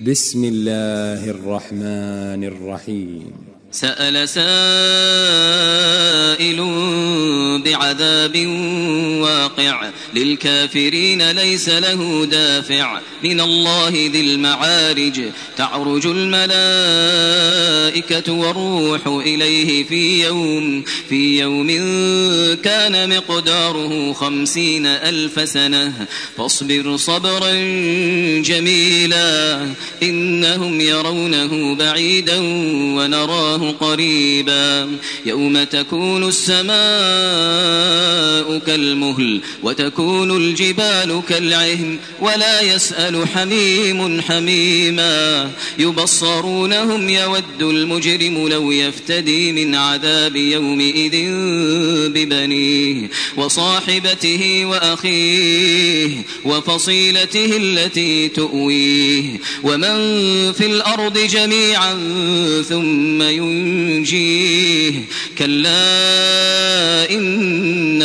بسم الله الرحمن الرحيم. سأل سائل بعذاب واقع. للكافرين ليس له دافع. من الله ذي المعارج. تعرج الملائكة والروح إليه في يوم في يوم كان مقداره خمسين ألف سنة. فاصبر صبرا جميلا. إنهم يرونه بعيدا ونراه قريبا. يوم تكون السماء كالمهل وتكون الجبال كالعهن ولا يسأل حميم حميما. يبصرونهم يود المجرم لو يفتدي من عذاب يومئذ ببنيه وصاحبته وأخيه وفصيلته التي تؤويه. ومن في الأرض جميعا ثم ينجيه كلا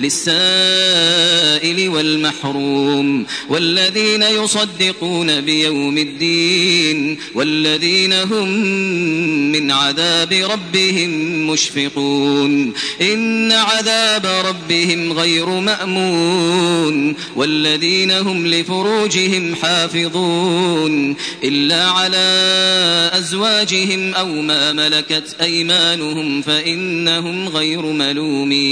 للسائل والمحروم والذين يصدقون بيوم الدين والذين هم من عذاب ربهم مشفقون إن عذاب ربهم غير مأمون والذين هم لفروجهم حافظون إلا على أزواجهم أو ما ملكت أيمانهم فإنهم غير ملومين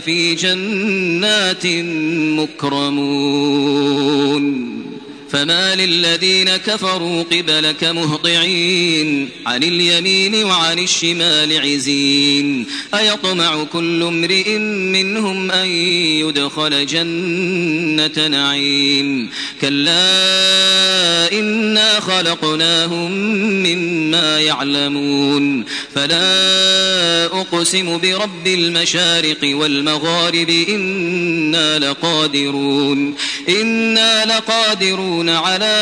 في جنات مكرمون. فما للذين كفروا قبلك مهطعين عن اليمين وعن الشمال عزين أيطمع كل امرئ منهم أن يدخل جنة نعيم كلا إنا خلقناهم مما يعلمون فلا أقسم برب المشارق والمغارب إنا لقادرون إنا لقادرون على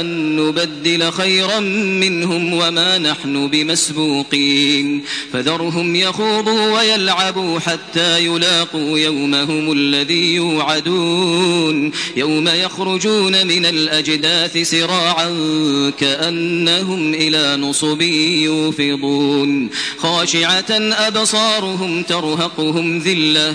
أن نبدل خيرا منهم وما نحن بمسبوقين. فذرهم يخوضوا ويلعبوا حتى يلاقوا يومهم الذي يوعدون. يوم يخرجون من الأجداث سراعا كأنهم إلى نصب يوفضون. خاشعة أبصارهم ترهقهم ذلة.